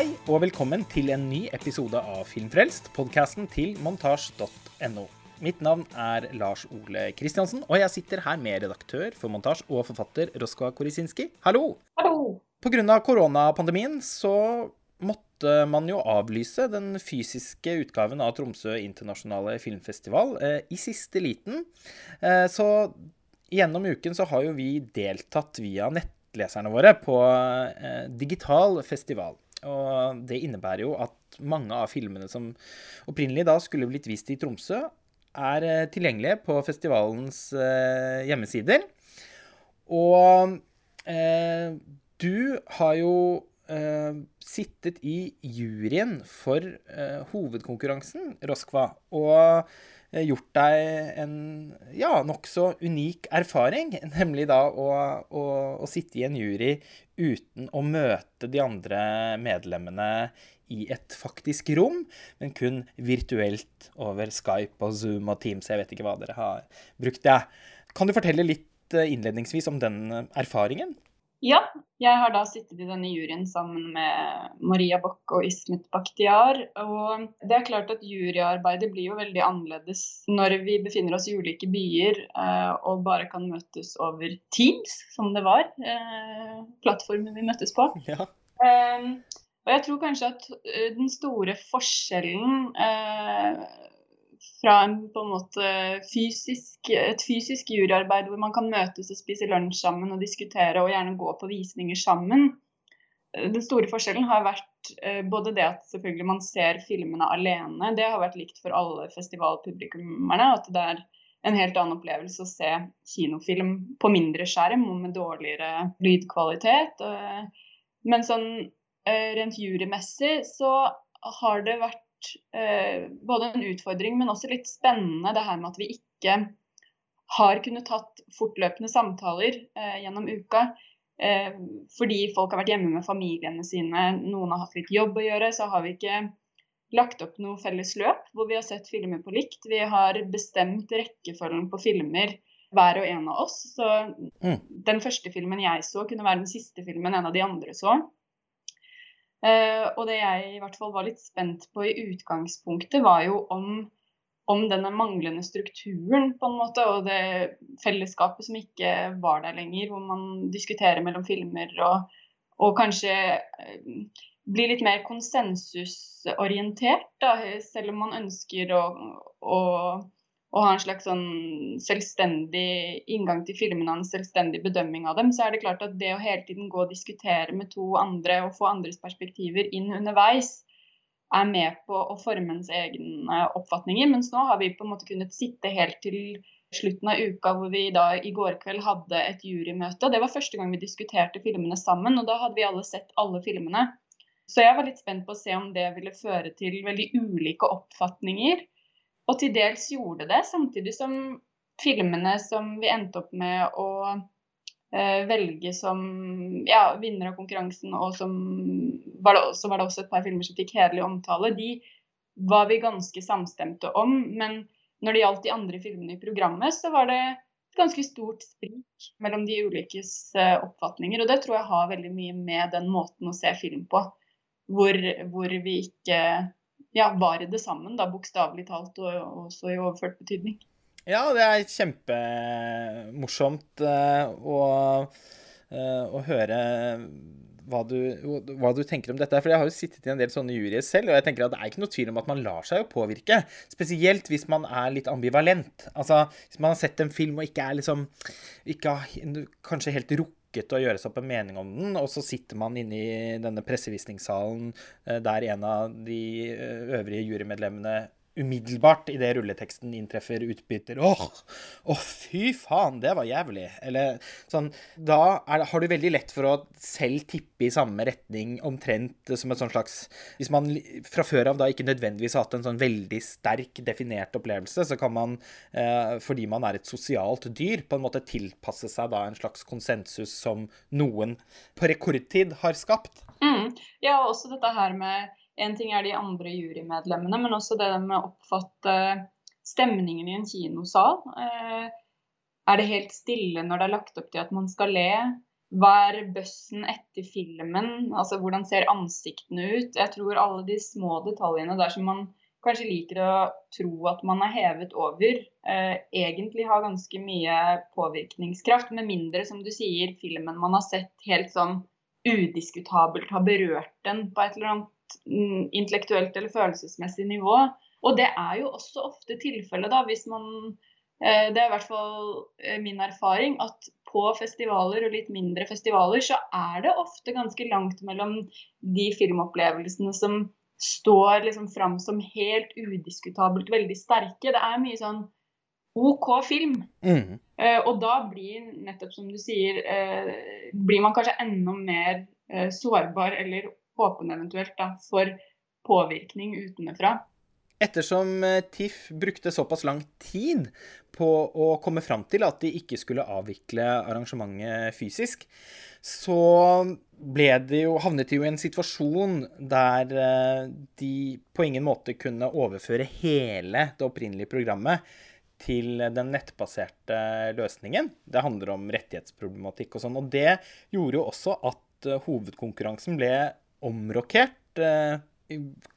Hei og velkommen til en ny episode av Filmfrelst, podkasten til montasj.no. Mitt navn er Lars Ole Kristiansen, og jeg sitter her med redaktør for montasj og forfatter Roskva Korisinski. Hallo! Hallo! Pga. koronapandemien så måtte man jo avlyse den fysiske utgaven av Tromsø internasjonale filmfestival eh, i siste liten. Eh, så gjennom uken så har jo vi deltatt via nettleserne våre på eh, digital festival. Og det innebærer jo at mange av filmene som opprinnelig da skulle blitt vist i Tromsø, er eh, tilgjengelige på festivalens eh, hjemmesider. Og eh, du har jo eh, sittet i juryen for eh, hovedkonkurransen, Roskva, og gjort deg en ja, nokså unik erfaring, nemlig da å, å, å sitte i en jury uten å møte de andre medlemmene i et faktisk rom, men kun virtuelt over Skype og Zoom og Teams. Jeg vet ikke hva dere har brukt. det. Kan du fortelle litt eh, innledningsvis om den erfaringen? Ja, jeg har da sittet i denne juryen sammen med Maria Bock og Ismet Bakhtiar. Og det er klart at juryarbeidet blir jo veldig annerledes når vi befinner oss i ulike byer eh, og bare kan møtes over Teams, som det var. Eh, plattformen vi møttes på. Ja. Eh, og jeg tror kanskje at den store forskjellen eh, fra en, på en måte fysisk, et fysisk juryarbeid hvor man kan møtes og spise lunsj sammen og diskutere og gjerne gå på visninger sammen. Den store forskjellen har vært eh, både det at selvfølgelig man ser filmene alene, det har vært likt for alle festivalpublikummerne. At det er en helt annen opplevelse å se kinofilm på mindre skjerm og med dårligere lydkvalitet. Men sånn eh, rent jurymessig så har det vært eh, både en utfordring, men også litt spennende det her med at vi ikke har kunnet tatt fortløpende samtaler eh, gjennom uka. Eh, fordi folk har vært hjemme med familiene sine, noen har hatt litt jobb å gjøre, så har vi ikke lagt opp noe felles løp hvor vi har sett filmer på likt. Vi har bestemt rekkefølgen på filmer hver og en av oss. Så mm. den første filmen jeg så, kunne være den siste filmen en av de andre så. Uh, og det jeg i hvert fall var litt spent på i utgangspunktet, var jo om, om, denne manglende strukturen på en måte, og det fellesskapet som ikke var der lenger, hvor man diskuterer mellom filmer og, og kanskje uh, blir litt mer konsensusorientert, da, selv om man ønsker å, å og ha en slags sånn selvstendig inngang til filmene og en selvstendig bedømming av dem, så er det klart at det å hele tiden gå og diskutere med to andre og få andres perspektiver inn underveis, er med på å forme ens egne oppfatninger. Mens nå har vi på en måte kunnet sitte helt til slutten av uka hvor vi da i går kveld hadde et jurymøte. Det var første gang vi diskuterte filmene sammen, og da hadde vi alle sett alle filmene. Så jeg var litt spent på å se om det ville føre til veldig ulike oppfatninger og til dels gjorde det, samtidig som filmene som vi endte opp med å eh, velge som ja, vinner av konkurransen, og som var det, så var det også et par filmer som fikk hederlig omtale, de var vi ganske samstemte om. Men når det gjaldt de andre filmene i programmet, så var det et ganske stort sprik mellom de ulikes eh, oppfatninger. Og det tror jeg har veldig mye med den måten å se film på, hvor, hvor vi ikke ja, var det sammen, da, bokstavelig talt, og også i overført betydning. Ja, det er kjempemorsomt uh, å, uh, å høre hva du, hva du, tenker om dette. For jeg har jo sittet i en del sånne juryer selv, og jeg tenker at det er ikke noe tvil om at man lar seg jo påvirke. Spesielt hvis man er litt ambivalent. Altså hvis man har sett en film og ikke er liksom ikke kanskje helt rukket rukket å gjøre seg opp en mening om den, og så sitter man inne i denne pressevisningssalen eh, der en av de eh, øvrige jurymedlemmene umiddelbart idet rulleteksten inntreffer, utbytter åh, åh, fy faen, det var jævlig. Eller sånn Da er, har du veldig lett for å selv tippe i samme retning, omtrent som et sånn slags Hvis man fra før av da ikke nødvendigvis har hatt en sånn veldig sterk definert opplevelse, så kan man, eh, fordi man er et sosialt dyr, på en måte tilpasse seg da en slags konsensus som noen på rekordtid har skapt. Mm. Ja, og også dette her med en ting er de andre jurymedlemmene, men også det med å oppfatte stemningen i en kinosal. Eh, er det helt stille når det er lagt opp til at man skal le? hva er bøssen etter filmen? Altså hvordan ser ansiktene ut? Jeg tror alle de små detaljene der som man kanskje liker å tro at man er hevet over, eh, egentlig har ganske mye påvirkningskraft. Med mindre, som du sier, filmen man har sett helt sånn udiskutabelt har berørt den på et eller annet intellektuelt eller følelsesmessig nivå. Og det er jo også ofte tilfellet, da, hvis man eh, Det er i hvert fall eh, min erfaring at på festivaler og litt mindre festivaler, så er det ofte ganske langt mellom de filmopplevelsene som står liksom fram som helt udiskutabelt veldig sterke. Det er mye sånn OK film. Mm. Uh, og da blir nettopp som du sier, blir man kanskje enda mer sårbar, eller åpen eventuelt, da, for påvirkning utenfra. Ettersom TIFF brukte såpass lang tid på å komme fram til at de ikke skulle avvikle arrangementet fysisk, så det jo, havnet de jo i en situasjon der eh, de på ingen måte kunne overføre hele det opprinnelige programmet til den nettbaserte løsningen. Det handler om rettighetsproblematikk og sånn. Og det gjorde jo også at eh, hovedkonkurransen ble omrokert eh,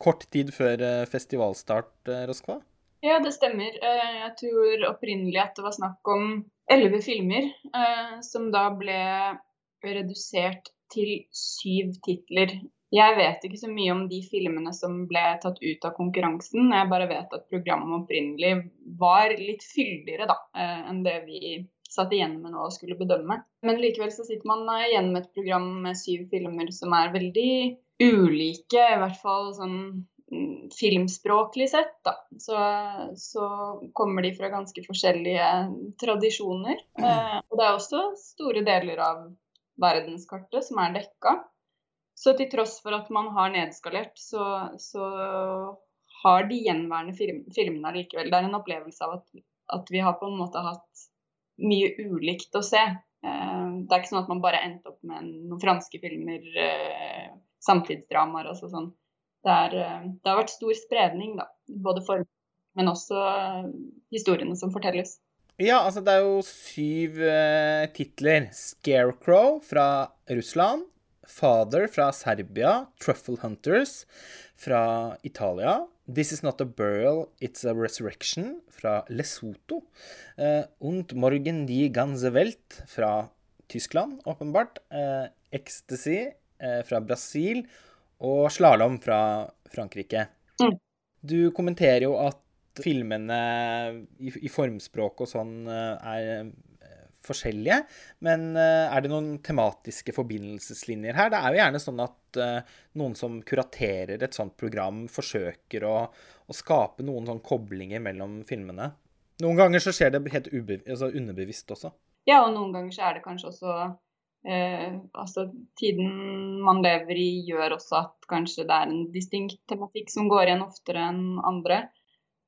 kort tid før festivalstart, Roskva? Ja, det stemmer. Jeg tror opprinnelig at det var snakk om elleve filmer, som da ble redusert til syv titler. Jeg vet ikke så mye om de filmene som ble tatt ut av konkurransen. Jeg bare vet at programmet opprinnelig var litt fyldigere da, eh, enn det vi satt igjen med nå og skulle bedømme. Men likevel så sitter man igjen med et program med syv filmer som er veldig ulike, i hvert fall sånn mm, filmspråklig sett, da. Så, så, kommer de fra ganske forskjellige tradisjoner. Eh, og det er også store deler av verdenskartet som er dekka. Så til tross for at man har nedskalert, så, så har de gjenværende film, filmene likevel. Det er en opplevelse av at, at, vi har på en måte hatt mye ulikt å se. Eh, det er ikke sånn at man bare endte opp med noen franske filmer, eh, samtidsdramaer og sånn. Det, er, eh, det, har vært stor spredning, da. Både for, men også historiene som fortelles. Ja, altså det er jo syv uh, titler. Scarecrow fra Russland. Father fra Serbia. Truffle Hunters fra Italia. This Is Not a Burial, It's a Resurrection fra Lesotho. Uh, Und Morgen die ganze Welt fra Tyskland, åpenbart. Uh, Ecstasy uh, fra Brasil. Og Slalåm fra Frankrike. Mm. Du kommenterer jo at filmene i, i formspråk og sånn eh, er eh, forskjellige. Men eh, er det noen tematiske forbindelseslinjer her? Det er jo gjerne sånn at noen som kuraterer et sånt program, forsøker å, å skape noen sånn koblinger mellom filmene. Noen ganger så skjer det helt altså underbevisst også. Ja, og noen ganger så er det kanskje også eh, Altså tiden man lever i gjør også at kanskje det er en distinkt tematikk som går igjen oftere enn andre.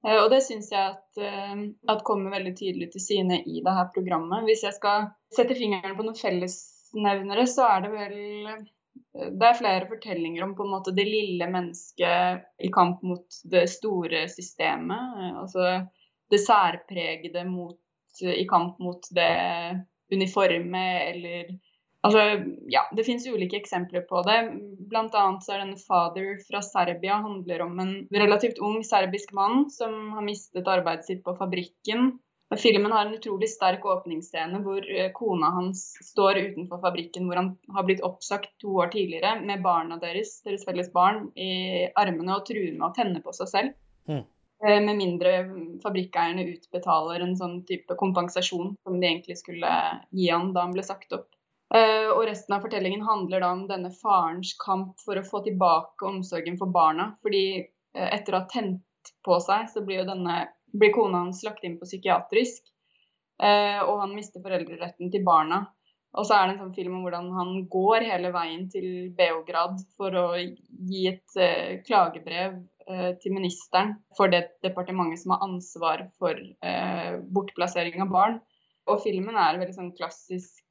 Eh, og det syns jeg at, eh, at, kommer veldig tydelig til syne i det her programmet. Hvis jeg skal sette fingeren på noen fellesnevnere, så er det vel eh, det er flere fortellinger om på en måte det lille mennesket i kamp mot det store systemet. Altså det særpregede mot, i kamp mot det uniforme eller Altså, ja, Det finnes ulike eksempler på det. Blant annet så er denne 'Father' fra Serbia handler om en relativt ung serbisk mann som har mistet arbeidet sitt på fabrikken. Filmen har en utrolig sterk åpningsscene hvor eh, kona hans står utenfor fabrikken hvor han har blitt oppsagt to år tidligere med barna deres, deres felles barn, i armene og truer med å tenne på seg selv. Mm. Med mindre fabrikkeierne utbetaler en sånn type kompensasjon som de egentlig skulle gi han da han ble sagt opp. Uh, og resten av fortellingen handler da om denne farens kamp for å få tilbake omsorgen for barna. Fordi uh, etter å ha tent på seg, så blir jo denne blir kona hans lagt inn på psykiatrisk. Uh, og han mister foreldreretten til barna. Og så er det en sånn film om hvordan han går hele veien til Beograd for å gi et klagebrev til ministeren for det departementet som har ansvar for bortplassering av barn. Og filmen er veldig sånn klassisk uh,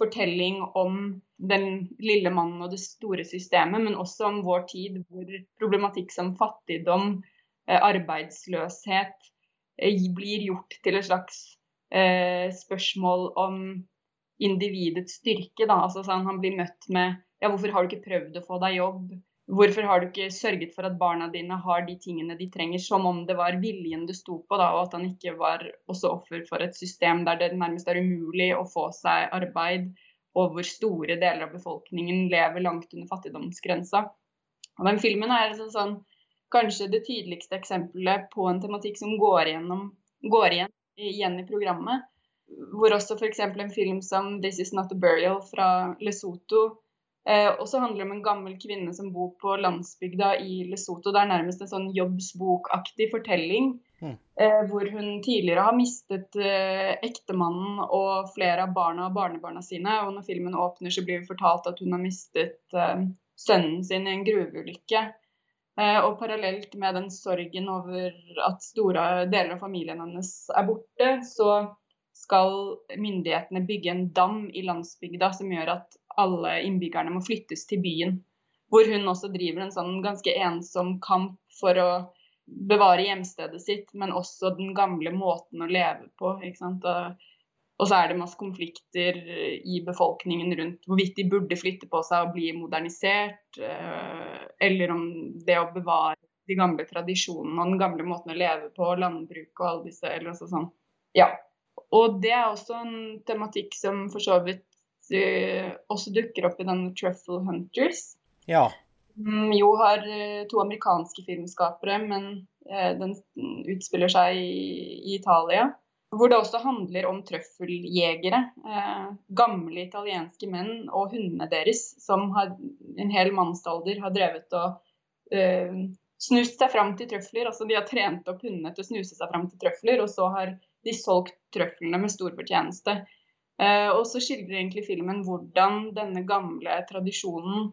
fortelling om den lille mannen og det store systemet, men også om vår tid hvor problematikk som fattigdom, uh, arbeidsløshet uh, blir gjort til et slags spørsmål om individets styrke. Da. Altså, sånn, han blir møtt med ja, hvorfor har du ikke prøvd å få deg jobb? Hvorfor har du ikke sørget for at barna dine har de tingene de trenger, som om det var viljen det sto på, da, og at han ikke var også offer for et system der det nærmest er umulig å få seg arbeid, og hvor store deler av befolkningen lever langt under fattigdomsgrensa. Og den filmen er altså sånn, kanskje det tydeligste eksempelet på en tematikk som går, igjennom, går igjen, igjen i programmet. Hvor også f.eks. en film som 'This Is Not a Burial' fra Lesotho Eh, og så handler det om en gammel kvinne som bor på landsbygda i Lesotho. Det er nærmest en sånn jobbsbokaktig fortelling. Mm. Eh, hvor hun tidligere har mistet eh, ektemannen og flere av barna og barnebarna sine. Og når filmen åpner, så blir det fortalt at hun har mistet eh, sønnen sin i en gruveulykke. Eh, og parallelt med den sorgen over at store deler av familien hennes er borte, så skal myndighetene bygge en dam i landsbygda som gjør at alle innbyggerne må flyttes til byen. Hvor hun også driver en sånn ganske ensom kamp for å bevare hjemstedet sitt, men også den gamle måten å leve på. Og, så er det masse konflikter i befolkningen rundt hvorvidt de burde flytte på seg og bli modernisert, eh, eller om det å bevare de gamle tradisjonene og den gamle måten å leve på, landbruk og alle disse eller også sånn. Ja. Og det er også en tematikk som for så vidt uh, også dukker opp i den Truffle Hunters. Ja. Um, jo har uh, to amerikanske filmskapere, men uh, den utspiller seg i, Italia. Hvor det også handler om trøffeljegere. gamle italienske menn og hundene deres som har en hel mannsalder har drevet og snust seg fram til trøfler. Altså de har trent opp hundene til å snuse seg fram til trøfler, og så har de solgt trøflene med stor fortjeneste. Eh, og så skildrer egentlig filmen hvordan denne gamle tradisjonen,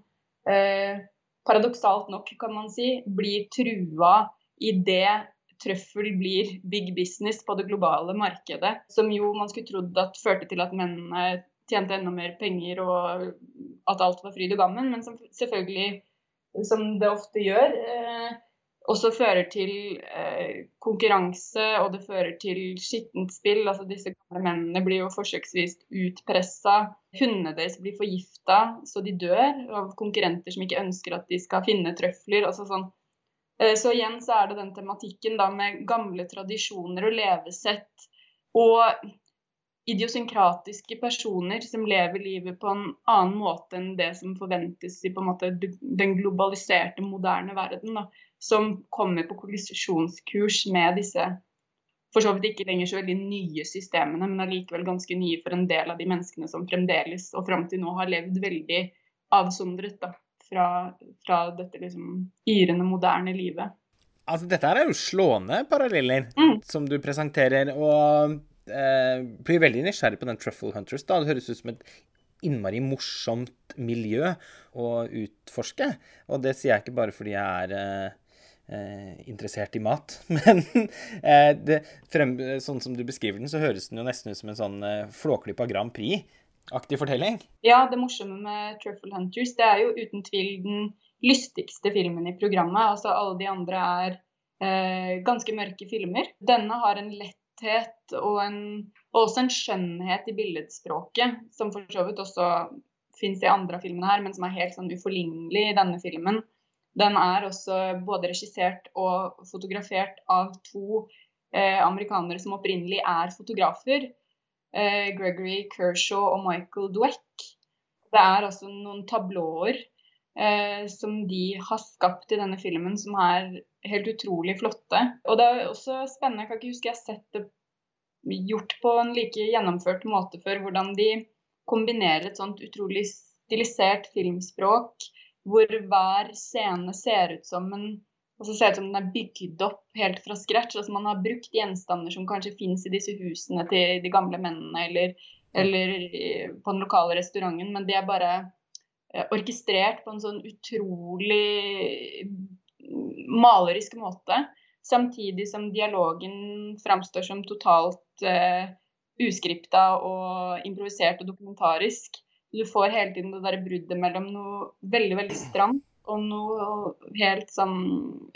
eh, paradoksalt nok kan man si, blir trua idet trøffel blir big business på det globale markedet. Som jo man skulle trodd at førte til at mennene tjente enda mer penger og at alt var fryd og gammen, men som selvfølgelig, som det ofte gjør, eh, også fører til eh, konkurranse, og det fører til skittent spill. Altså disse gamle mennene blir jo forsøksvis utpressa. Hundene deres blir forgifta så de dør av konkurrenter som ikke ønsker at de skal finne trøfler. Altså sånn. eh, så igjen så er det den tematikken da med gamle tradisjoner og levesett. Og idiosynkratiske personer som lever livet på en annen måte enn det som forventes i måte den globaliserte, moderne verden. Da som kommer på kollisjonskurs med disse for så vidt ikke lenger så veldig nye systemene, men allikevel ganske nye for en del av de menneskene som fremdeles og fram til nå har levd veldig avsondret da, fra, fra dette liksom yrende, moderne livet. Altså, dette er jo slående paralleller mm. som du presenterer. Og eh, blir veldig nysgjerrig på den Truffle Hunters. da. Det høres ut som et innmari morsomt miljø å utforske. Og det sier jeg ikke bare fordi jeg er eh, eh, interessert i mat. Men eh, det, frem, sånn som du beskriver den, så høres den jo nesten ut som en sånn eh, Flåklypa Grand Prix-aktig fortelling. Ja, det morsomme med Truffle Hunters, det er jo uten tvil den lystigste filmen i programmet. Altså alle de andre er eh, ganske mørke filmer. Denne har en letthet og, en, og også en skjønnhet i billedspråket, som for så vidt også fins i andre av filmene her, men som er helt sånn uforlignelig i denne filmen. Den er også både regissert og fotografert av to eh, amerikanere som opprinnelig er fotografer. Eh, Gregory Kershaw og Michael Dweck. Det er også noen tablåer eh, som de har skapt i denne filmen, som er helt utrolig flotte. Og det er også spennende, jeg kan ikke huske jeg har sett det gjort på en like gjennomført måte før, hvordan de kombinerer et sånt utrolig stilisert filmspråk hvor hver scene ser ut som en altså ser ut som den er bygd opp helt fra scratch. Altså man har brukt gjenstander som kanskje finnes i disse husene til de gamle mennene eller, eller på den lokale restauranten, men de er bare eh, orkestrert på en sånn utrolig malerisk måte. Samtidig som dialogen framstår som totalt uh, uskripta og improvisert og dokumentarisk. Du får hele tiden det der bruddet mellom noe veldig, veldig stramt og noe helt sånn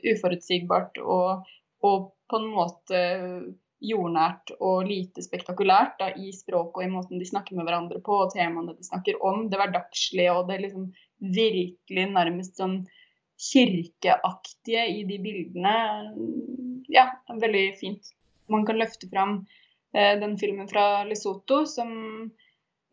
uforutsigbart og, og på en måte jordnært og lite spektakulært da, i språket og i måten de snakker med hverandre på, og temaene de snakker om. Det hverdagslige og det liksom virkelig nærmest sånn kirkeaktige i de bildene. Ja, veldig fint. Man kan løfte fram eh, den filmen fra Lesotho som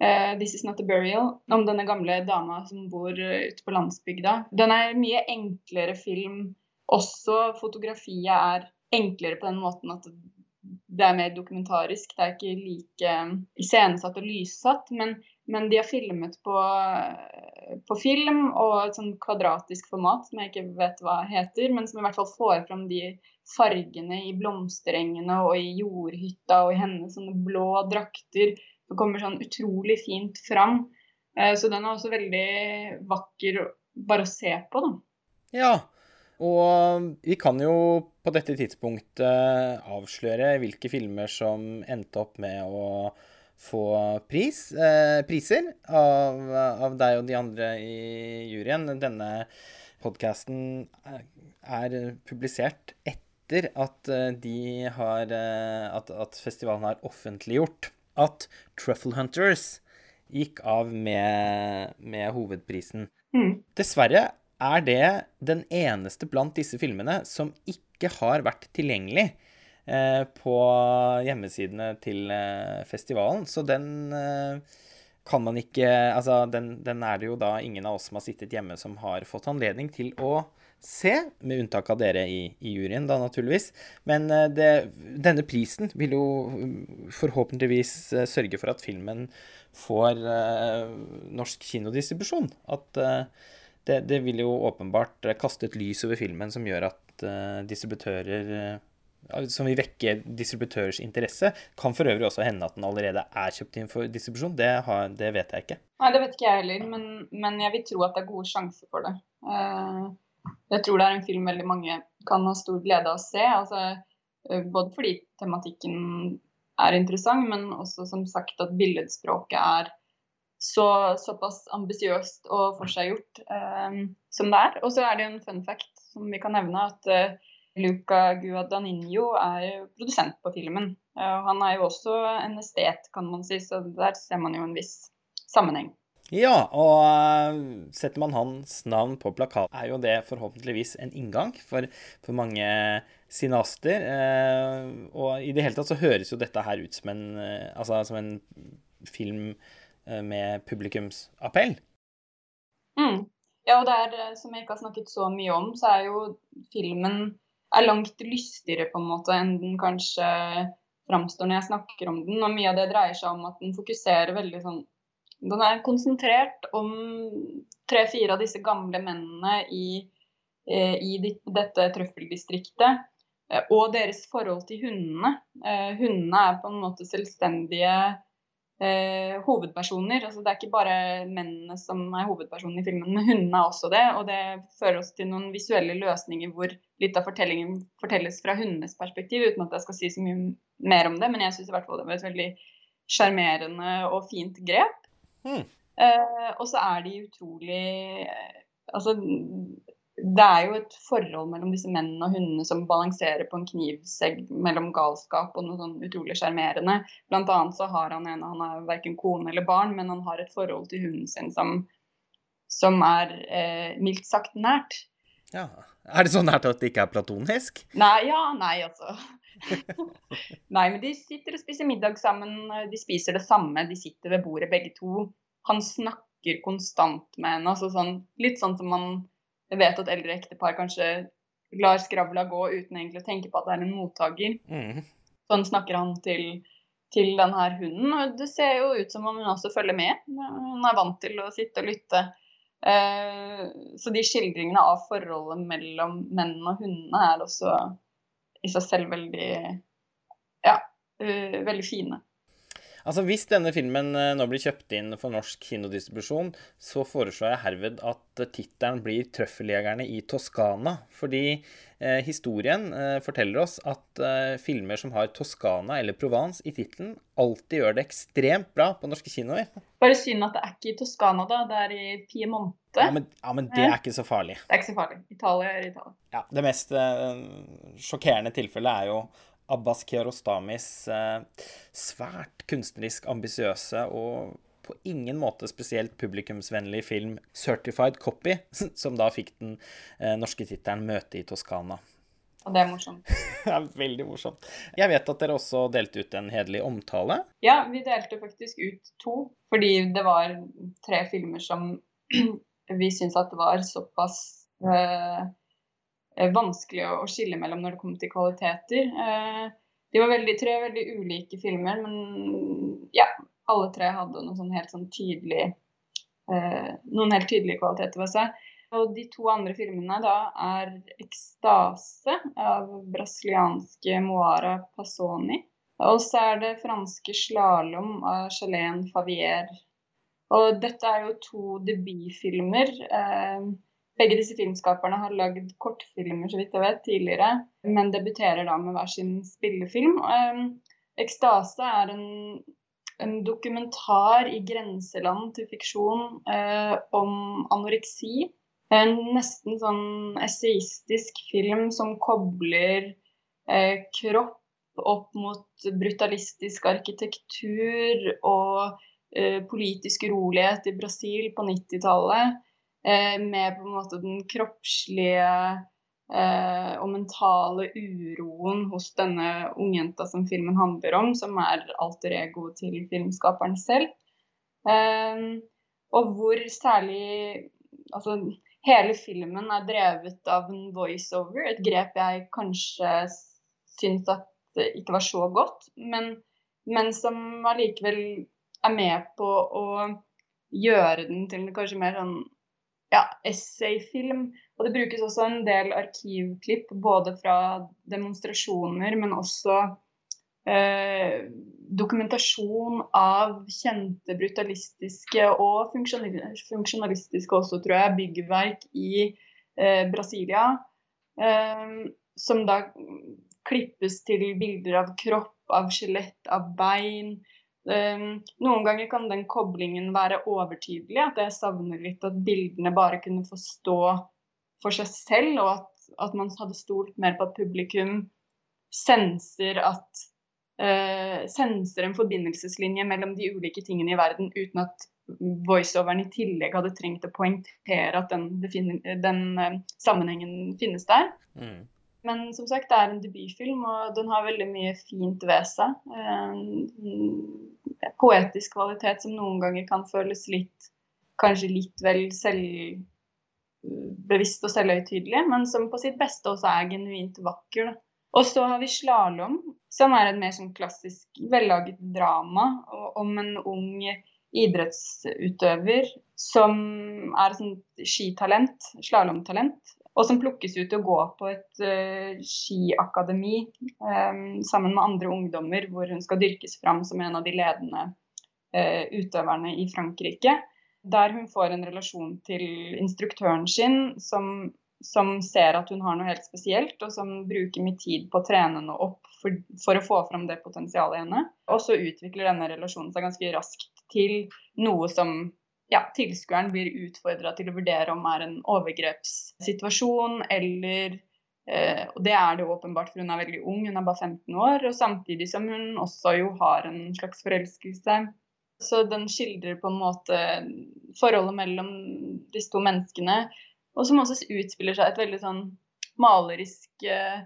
eh, 'This Is Not a Burial', om denne gamle dama som bor uh, ute på landsbygda. Den er mye enklere film. Også fotografiet er enklere på den måten at det er mer dokumentarisk. Det er ikke like iscenesatt og lyssatt. Men, men, de har filmet på, på, film og et sånn kvadratisk format som jeg ikke vet hva heter, men som i hvert fall får fram de fargene i blomsterengene og i jordhytta og i hennes sånne blå drakter. Det kommer sånn utrolig fint fram. Eh, så den er også veldig vakker bare å se på, da. Ja, og vi kan jo på dette tidspunktet avsløre hvilke filmer som endte opp med å få pris, eh, priser av, av, deg og de andre i juryen. Denne podkasten er publisert etter at eh, de har eh, at, at festivalen har offentliggjort at Truffle Hunters gikk av med, med hovedprisen. Mm. Dessverre er det den eneste blant disse filmene som ikke har vært tilgjengelig eh, på hjemmesidene til eh, festivalen. Så den eh, kan man ikke Altså, den, den, er det jo da ingen av oss som har sittet hjemme, som har fått anledning til å se, med unntak av dere i, i juryen, da naturligvis. Men eh, det, denne prisen vil jo mm, forhåpentligvis eh, sørge for at filmen får uh, norsk kinodistribusjon. At det, det, vil jo åpenbart kaste et lys over filmen som gjør at uh, distributører uh, Som vil vekke distributørers interesse. Kan for øvrig også hende at den allerede er kjøpt inn for distribusjon. Det, har, det vet jeg ikke. Nei, det vet ikke jeg heller, men, men, jeg vil tro at det er gode sjanser for det. Uh, jeg tror det er en film veldig mange kan ha stor glede av å se. Altså, både fordi tematikken er interessant, men også som sagt at billedspråket er så, såpass ambisiøst og forseggjort eh, som det er. Og så er det en fun fact som vi kan nevne, at eh, Luca Guadagnino er produsent på filmen. Eh, han er jo også en estet, kan man si, så der ser man jo en viss sammenheng. Ja, og uh, setter man hans navn på plakat, er jo det forhåpentligvis en inngang for, for mange sinaster. Uh, og i det hele tatt så høres jo dette her ut som en, uh, altså, som en film Eh, med publikumsappell. Mm. Ja, og det er, eh, som jeg ikke har snakket så mye om, så er jo filmen er langt lystigere på en måte enn den kanskje framstår når jeg snakker om den. Og mye av det dreier seg om at den fokuserer veldig sånn Den er konsentrert om tre-fire av disse gamle mennene i, eh, i dette trøffeldistriktet. Og deres forhold til hundene. Hundene er på en måte selvstendige eh, hovedpersoner. Altså, det er ikke bare mennene som er hovedpersonen i filmen, men hundene er også det. Og det fører oss til noen visuelle løsninger hvor litt av fortellingen fortelles fra hundenes perspektiv, uten at jeg skal si så mye mer om det. Men jeg syns i hvert fall det var et veldig sjarmerende og fint grep. Mm. Eh, og så er de utrolig eh, Altså det er jo et forhold mellom disse mennene og hundene som balanserer på en knivsegg mellom galskap og noe sånn utrolig sjarmerende. Blant annet så har han en han er verken kone eller barn, men han har et forhold til hunden sin som, som er eh, mildt sagt nært. Ja. Er det så nært at det ikke er platonisk? Nei, ja, nei, altså. nei, men de sitter og spiser middag sammen. De spiser det samme. De sitter ved bordet begge to. Han snakker konstant med henne. Altså sånn, litt sånn som man vet at eldre ektepar kanskje lar skravla gå uten egentlig å tenke på at det er en mottaker. Mm. Sånn snakker han til, til denne hunden. Og det ser jo ut som om hun også følger med. Hun er vant til å sitte og lytte. Eh, så de skildringene av forholdet mellom mennene og hundene er også i seg selv veldig ja, uh, veldig fine. Altså, Hvis denne filmen eh, nå blir kjøpt inn for norsk kinodistribusjon, så foreslår jeg herved at tittelen blir 'Trøffeljegerne i Toskana'. Fordi eh, historien eh, forteller oss at eh, filmer som har Toskana eller Provence i tittelen, alltid gjør det ekstremt bra på norske kinoer. Bare synd at det er ikke i Toskana, da. Det er i Piemonte. Ja, men, ja, men det er ikke så farlig. Det er ikke så farlig. Italia er Italia. Ja, Det mest eh, sjokkerende tilfellet er jo Abbas Kiarostamis eh, svært kunstnerisk ambisiøse og på ingen måte spesielt publikumsvennlig film 'Certified Copy', som da fikk den eh, norske tittelen 'Møte i Toskana'. Og det er morsomt. det er veldig morsomt. Jeg vet at dere også delte ut en hederlig omtale. Ja, vi delte faktisk ut to, fordi det var tre filmer som vi syntes at det var såpass øh, vanskelig å skille mellom når det kom til kvaliteter. Uh, de var veldig, tre veldig ulike filmer, men ja, alle tre hadde noe sånn helt sånn tydelig uh, Noen helt tydelige kvaliteter ved seg. Og de to andre filmene da er 'Ekstase' av brasilianske Moara Passoni. Og så er det franske 'Slalåm' av Chalene Favier. Og dette er jo to debutfilmer. Eh, begge disse filmskaperne har lagd kortfilmer så vidt jeg vet, tidligere, men debuterer da med hver sin spillefilm. Eh, 'Ekstase' er en, en dokumentar i grenseland til fiksjon eh, om anoreksi. En nesten sånn esaistisk film som kobler eh, kropp opp mot brutalistisk arkitektur og eh, politisk urolighet i Brasil på 90-tallet. Eh, med på en måte den kroppslige eh, og mentale uroen hos denne ungjenta som filmen handler om, som er alter ego til filmskaperen selv. Eh, og hvor særlig Altså hele filmen er drevet av en voiceover, et grep jeg kanskje syns at det ikke var så godt, men, men som allikevel er med på å gjøre den til kanskje mer sånn ja, essayfilm. Og det brukes også en del arkivklipp både fra demonstrasjoner, men også eh, dokumentasjon av kjente brutalistiske og funksjonalistiske også, tror jeg, byggverk i eh, Brasilia. Eh, som da klippes til bilder av kropp, av skjelett, av bein. Eh, noen ganger kan den koblingen være overtydelig, at jeg savner litt at bildene bare kunne få stå for seg selv, og at, at man hadde stolt mer på at publikum senser at Uh, senser en forbindelseslinje mellom de ulike tingene i verden, uten at voiceoveren i tillegg hadde trengt å poengtere at den, den uh, sammenhengen finnes der. Mm. Men som sagt, det er en debutfilm, og den har veldig mye fint ved seg. Uh, poetisk kvalitet som noen ganger kan føles litt Kanskje litt vel selvbevisst og selvhøytidelig, men som på sitt beste også er genuint vakker. Og så har vi 'Slalåm', som er et mer sånn klassisk vellaget drama om en ung idrettsutøver som er et skitalent, slalåmtalent, og som plukkes ut til å gå på et uh, skiakademi um, sammen med andre ungdommer, hvor hun skal dyrkes fram som en av de ledende uh, utøverne i Frankrike. Der hun får en relasjon til instruktøren sin, som som ser at hun har noe helt spesielt, og som bruker mye tid på å trene henne opp for, for, å få fram det potensialet i henne. Og så utvikler denne relasjonen seg ganske raskt til noe som ja, tilskueren blir utfordra til å vurdere om det er en overgrepssituasjon eller eh, Og det er det åpenbart, for hun er veldig ung, hun er bare 15 år. Og samtidig som hun også jo har en slags forelskelse. Så den skildrer på en måte forholdet mellom disse to menneskene og som også utspiller seg et veldig sånn malerisk eh,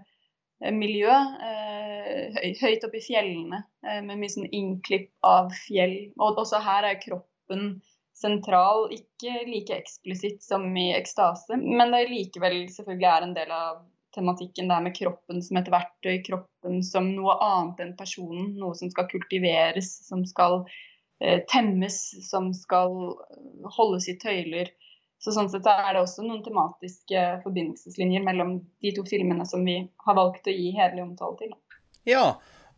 miljø. Eh, høyt oppe i fjellene, eh, med mye sånn innklipp av fjell. Og også her er kroppen sentral, ikke like eksplisitt som i ekstase, men det likevel selvfølgelig er en del av tematikken det er med kroppen som et verktøy, kroppen som noe annet enn personen. Noe som skal kultiveres, som skal eh, temmes, som skal holdes i tøyler. Så sånn sett er det også noen tematiske forbindelseslinjer mellom de to filmene som vi har valgt å gi hederlig omtale til. Ja,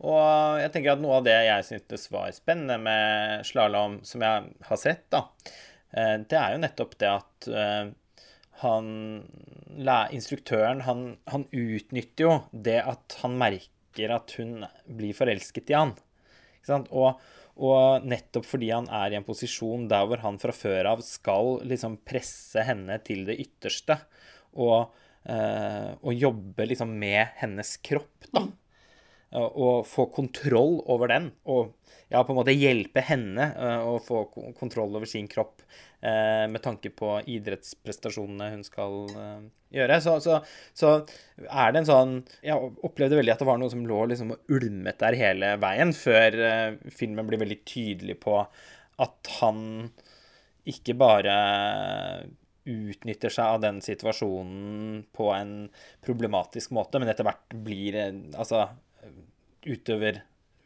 og jeg tenker at noe av det jeg syntes var spennende med slalåm, som jeg har sett, da, eh, det er jo nettopp det at eh, han Instruktøren, han, han utnytter jo det at han merker at hun blir forelsket i han. Ikke sant? Og og nettopp fordi han er i en posisjon der hvor han fra før av skal liksom presse henne til det ytterste og, øh, og jobbe liksom med hennes kropp, da. Å få kontroll over den. Og ja, på en måte hjelpe henne å få kontroll over sin kropp med tanke på idrettsprestasjonene hun skal gjøre. Så, så, så, er det en sånn Jeg opplevde veldig at det var noe som lå liksom og ulmet der hele veien, før filmen blir veldig tydelig på at han ikke bare utnytter seg av den situasjonen på en problematisk måte, men etter hvert blir altså utøver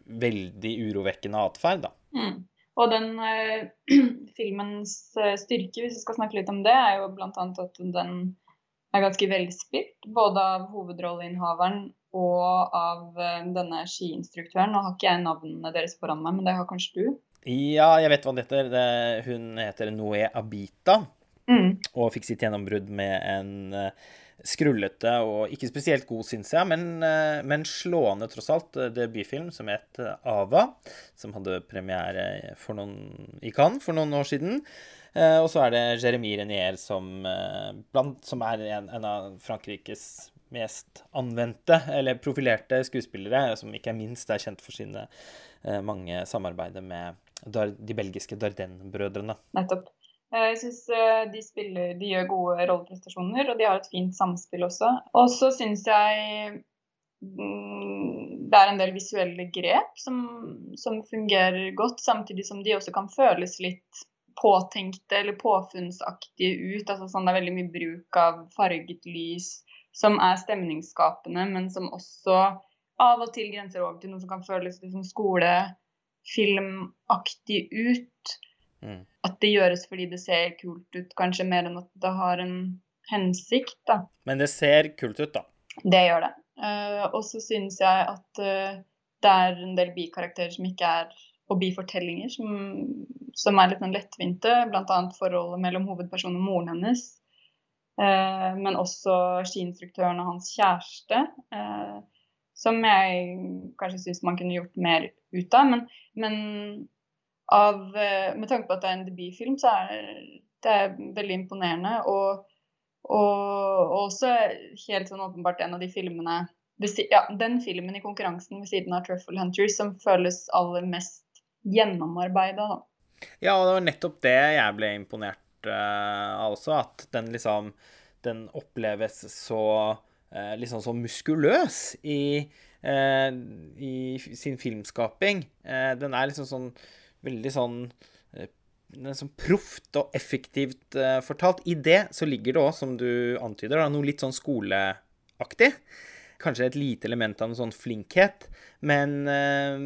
veldig urovekkende atferd. Mm. Og den uh, filmens eh, styrke, hvis vi skal snakke litt om det, er jo bl.a. at den er ganske velspilt. Både av hovedrolleinnehaveren og av uh, denne skiinstruktøren. Nå har ikke jeg navnene deres foran meg, men det har kanskje du? Ja, jeg vet hva det heter. Det, hun heter Noé Abita. Mm. Og fikk sitt gjennombrudd med en uh, skrullete og ikke spesielt god, syns jeg, men, uh, men, slående, tross alt, debutfilm som het Ava. Som hadde premiere noen, i Cannes for noen år siden. Og så er det Jeremy Renier som, blant, som er en, en av Frankrikes mest anvendte eller profilerte skuespillere, som ikke minst er kjent for sine mange samarbeider med de belgiske Dardenne-brødrene. Nettopp. Eh, jeg syns de, de, de gjør gode rolleprestasjoner, og de har et fint samspill også. Og så syns jeg mm, det er en del visuelle grep som, som, fungerer godt, samtidig som de også kan føles litt påtenkte eller påfunnsaktige ut. altså sånn Det er veldig mye bruk av farget lys som er stemningsskapende, men som også av og til grenser over til noe som kan føles litt som skole filmaktig ut. Mm. At det gjøres fordi det ser kult ut, kanskje mer enn at det har en hensikt. da. Men det ser kult ut, da. Det gjør det. Uh, og så synes jeg at uh, det er en del bikarakterer som ikke er Og bifortellinger som, som er litt sånn lettvinte. Bl.a. forholdet mellom hovedpersonen og moren hennes. Uh, men også skiinstruktøren og hans kjæreste. Som jeg kanskje syns man kunne gjort mer ut av. Men, men av, eh, med tanke på at det er en debutfilm, så er det veldig imponerende. Og, og, og også helt sånn åpenbart en av de filmene ja, Den filmen i konkurransen ved siden av 'Truffle Hunters' som føles aller mest gjennomarbeida, da. Ja, og det var nettopp det jeg ble imponert uh, av også. At den liksom Den oppleves så uh, liksom så muskuløs i uh, i sin filmskaping. Eh, den er liksom sånn veldig sånn eh, sånn proft og effektivt uh, fortalt. I det så ligger det òg, som du antyder, da, noe litt sånn skoleaktig. Kanskje et lite element av en sånn flinkhet. Men uh,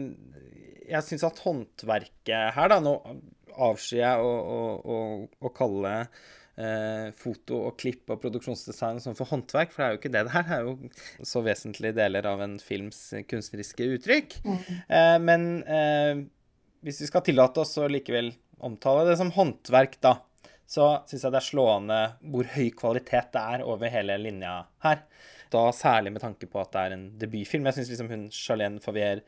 jeg syns at håndverket her, da Nå avskyr jeg å, å, å, å kalle uh, foto og klipp og produksjonsdesign sånn for håndverk, for det er jo ikke det det her. Det er jo så vesentlige deler av en films kunstneriske uttrykk. Mm. Men hvis vi skal tillate oss å likevel omtale det som håndverk, da, så syns jeg det er slående hvor høy kvalitet det er over hele linja her. Da særlig med tanke på at det er en debutfilm. Jeg syns liksom hun Charlene Favier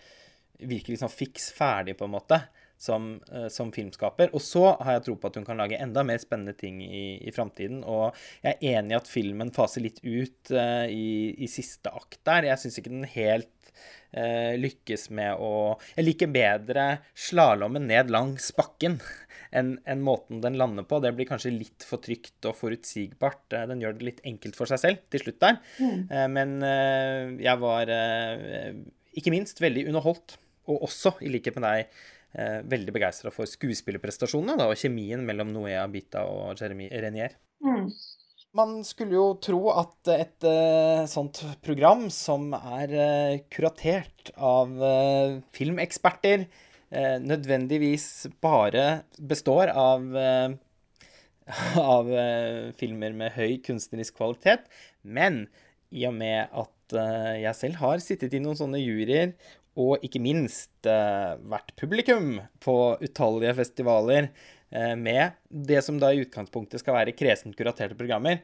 virker liksom fiks ferdig, på en måte som, uh, som, filmskaper. Og så har jeg tro på at hun kan lage enda mer spennende ting i, i framtiden. Og jeg er enig i at filmen faser litt ut uh, i, i, siste akt der. Jeg syns ikke den helt uh, lykkes med å Jeg liker bedre slalåmen ned langs bakken enn en måten den lander på. Det blir kanskje litt for trygt og forutsigbart. Den gjør det litt enkelt for seg selv til slutt der. Mm. Men jeg var ikke minst veldig underholdt. Og også, i likhet med deg, eh, veldig begeistra for skuespillerprestasjonene da, og kjemien mellom Noea Bita og Jeremy Renier. Mm. Man skulle jo tro at et uh, sånt program som er uh, kuratert av uh, filmeksperter, nødvendigvis bare består av, av filmer med høy kunstnerisk kvalitet. Men i og med at jeg selv har sittet i noen sånne juryer og ikke minst eh, vært publikum på utallige festivaler eh, med det som da i utgangspunktet skal være kresent kuraterte programmer,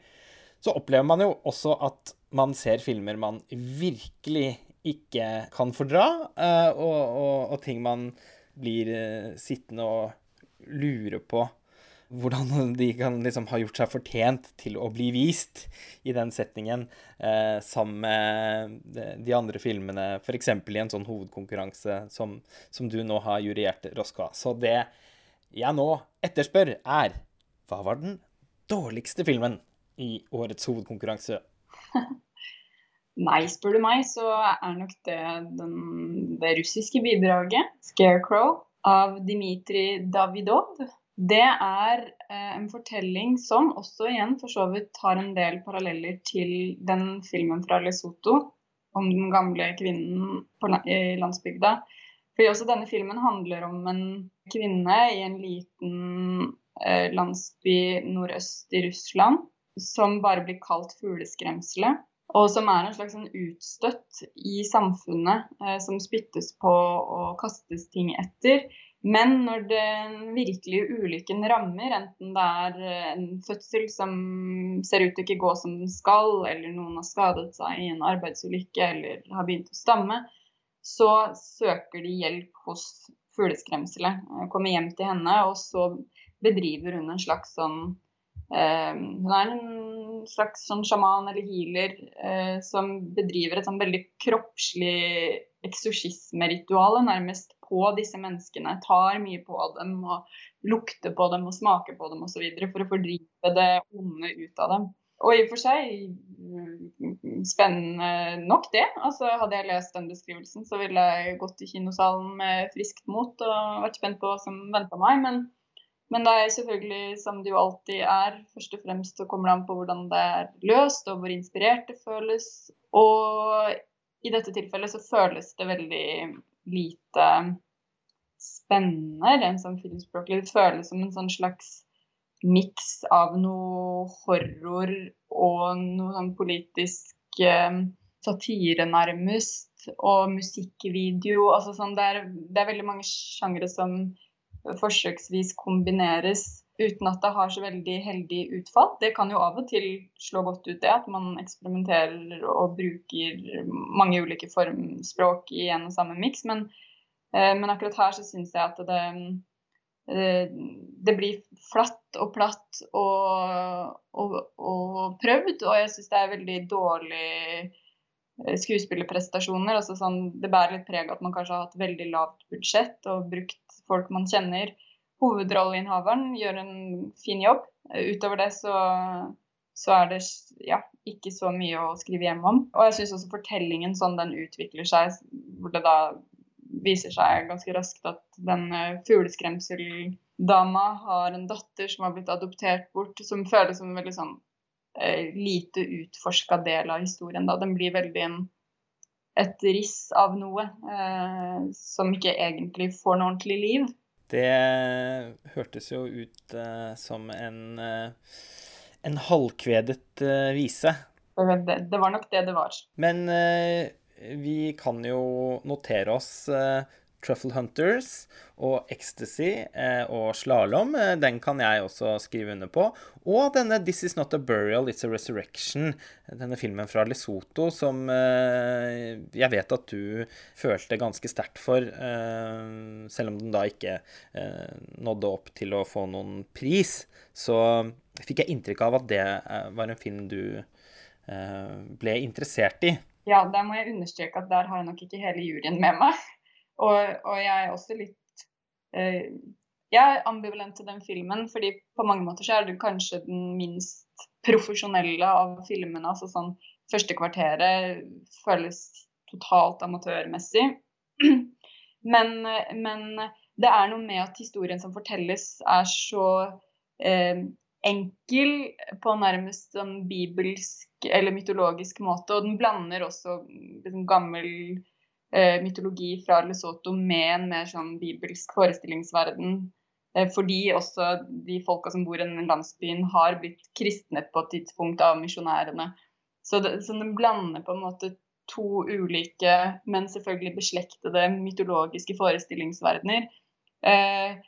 så opplever man jo også at man ser filmer man virkelig ikke kan fordra, eh, og, og, og, ting man blir eh, sittende og lure på hvordan de kan liksom ha gjort seg fortjent til å bli vist i den setningen, eh, sammen med de andre filmene, f.eks. i en sånn hovedkonkurranse som, som du nå har juriert, Roska. Så det jeg nå etterspør, er hva var den dårligste filmen i årets hovedkonkurranse? Nei, spør du meg, så er nok det den, det russiske bidraget, 'Scarecrow', av Dmitrij Davidov. Det er eh, en fortelling som også igjen for så vidt har en del paralleller til den filmen fra Lesotho om den gamle kvinnen på, i landsbygda. Fordi også denne filmen handler om en kvinne i en liten eh, landsby nordøst i Russland som bare blir kalt fugleskremselet og som er en slags sånn utstøtt i samfunnet, eh, som spyttes på og kastes ting etter. Men når den virkelige ulykken rammer, enten det er eh, en fødsel som ser ut til ikke gå som den skal, eller noen har skadet seg i en arbeidsulykke eller har begynt å stamme, så søker de hjelp hos fugleskremselet. Kommer hjem til henne, og så bedriver hun en slags sånn eh, Hun er en slags sånn sjaman eller healer eh, som bedriver et sånn veldig kroppslig eksorsismeritual nærmest på disse menneskene. Tar mye på dem og lukter på dem og smaker på dem osv. for å fordrive det onde ut av dem. Og i og for seg mm, spennende nok det. Altså, hadde jeg lest den beskrivelsen, så ville jeg gått i kinosalen med friskt mot og vært spent på hva som venta meg. Men men det er selvfølgelig, som det jo alltid er, først og fremst så kommer det an på hvordan det er løst, og hvor inspirert det føles. Og i dette tilfellet så føles det veldig lite spennende rent sånn filmspråklig. Det føles som en sånn slags miks av noe horror og noe sånn politisk eh, satire, nærmest, og musikkvideo. Altså sånn, det er, det er veldig mange sjangre som forsøksvis kombineres uten at det har så veldig heldig utfall. Det kan jo av og til slå godt ut, det at man eksperimenterer og bruker mange ulike formspråk i en og samme miks. Men, eh, men, akkurat her så syns jeg at det, det blir flatt og platt og, og, og prøvd, og jeg syns det er veldig dårlig eh, skuespillerprestasjoner. Altså sånn, det bærer litt preg at man kanskje har hatt veldig lavt budsjett og brukt folk man kjenner. Hovedrolleinnehaveren gjør en fin jobb. Utover det så, så er det ja, ikke så mye å skrive hjem om. Og jeg syns også fortellingen sånn den utvikler seg, hvor det da viser seg ganske raskt at den uh, fugleskremseldama har en datter som har blitt adoptert bort, som føles som en veldig sånn uh, lite utforska del av historien. Da. Den blir veldig en et riss av noe eh, som ikke egentlig får noe ordentlig liv. Det hørtes jo ut eh, som en, eh, en halvkvedet eh, vise. Det, det, var nok det det var. Men eh, vi kan jo notere oss eh, Truffle Hunters og Ecstasy eh, og Slalåm. Eh, den kan jeg også skrive under på. Og denne This Is Not A Burial, It's A Resurrection. Denne filmen fra Lesotho som jeg vet at du følte ganske sterkt for. Selv om den da ikke nådde opp til å få noen pris, så fikk jeg inntrykk av at det var en film du ble interessert i. Ja, der må jeg understreke at der har jeg nok ikke hele juryen med meg. Og, og jeg er også litt eh, Jeg er ambivalent til den filmen, fordi på mange måter så er det kanskje den minst profesjonelle av filmene. altså sånn Første kvarteret føles totalt amatørmessig. Men, men, det er noe med at historien som fortelles, er så eh, enkel på nærmest sånn bibelsk eller mytologisk måte. Og den blander også liksom, gammel eh, mytologi fra Lesotho med en mer sånn bibelsk forestillingsverden. Eh, fordi også de folka som bor i den landsbyen, har blitt kristnet på et tidspunkt av misjonærene. Så, så den blander på en måte to ulike, men selvfølgelig beslektede mytologiske forestillingsverdener. Eh,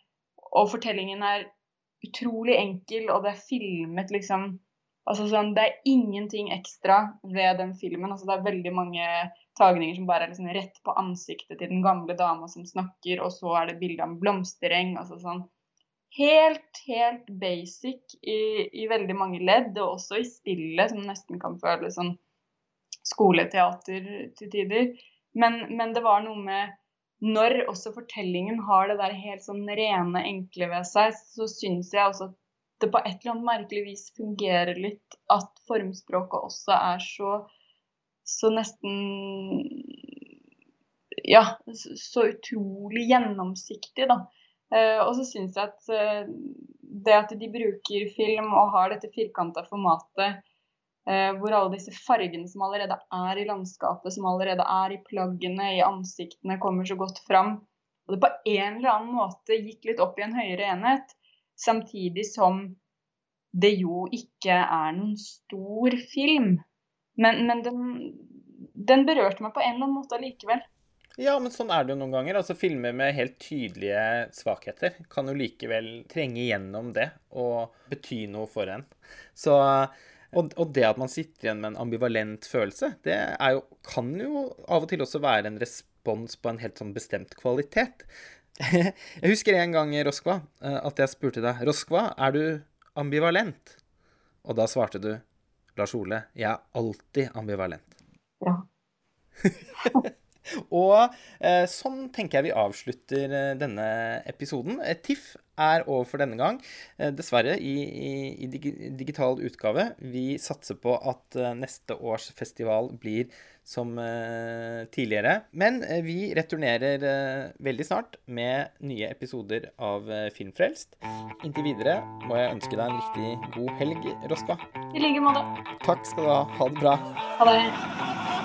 og fortellingen er utrolig enkel, og det er filmet liksom Altså sånn, Det er ingenting ekstra ved den filmen. Altså, det er veldig mange tagninger som bare er liksom rett på ansiktet til den gamle dama som snakker, og så er det bilde av en blomstereng. altså sånn helt, helt basic i, i, veldig mange ledd, og også i spillet, som nesten kan føles sånn skoleteater til tider. Men, men, det var noe med Når også fortellingen har det der helt sånn rene, enkle ved seg, så syns jeg også at det på et eller annet merkelig vis fungerer litt at formspråket også er så så nesten Ja, så utrolig gjennomsiktig, da. Uh, og så syns jeg at uh, det at de bruker film og har dette firkanta formatet, hvor alle disse fargene som allerede er i landskapet, som allerede er i plaggene, i ansiktene, kommer så godt fram, og det på en eller annen måte gikk litt opp i en høyere enhet, samtidig som det jo ikke er noen stor film. Men, men den, den, berørte meg på en eller annen måte allikevel. Ja, men sånn er det jo noen ganger. Altså Filmer med helt tydelige svakheter kan jo likevel trenge gjennom det og bety noe for en. Så, og, og, det at man sitter igjen med en ambivalent følelse, det jo, kan jo av og til også være en respons på en helt sånn bestemt kvalitet. Jeg husker en gang, Roskva, eh, at jeg spurte deg Roskva, er du ambivalent? Og da svarte du Lars Ole, jeg er alltid ambivalent. Ja. og eh, sånn tenker jeg vi avslutter eh, denne episoden. Eh, TIFF er over for denne gang. Eh, dessverre i, i, i dig digital utgave. Vi satser på at eh, neste års festival blir som uh, tidligere. Men vi returnerer veldig snart med nye episoder av Filmfrelst. Inntil videre må jeg ønske deg en riktig god helg, Roska. I like måte. Takk skal du ha. Ha det bra. Ha det.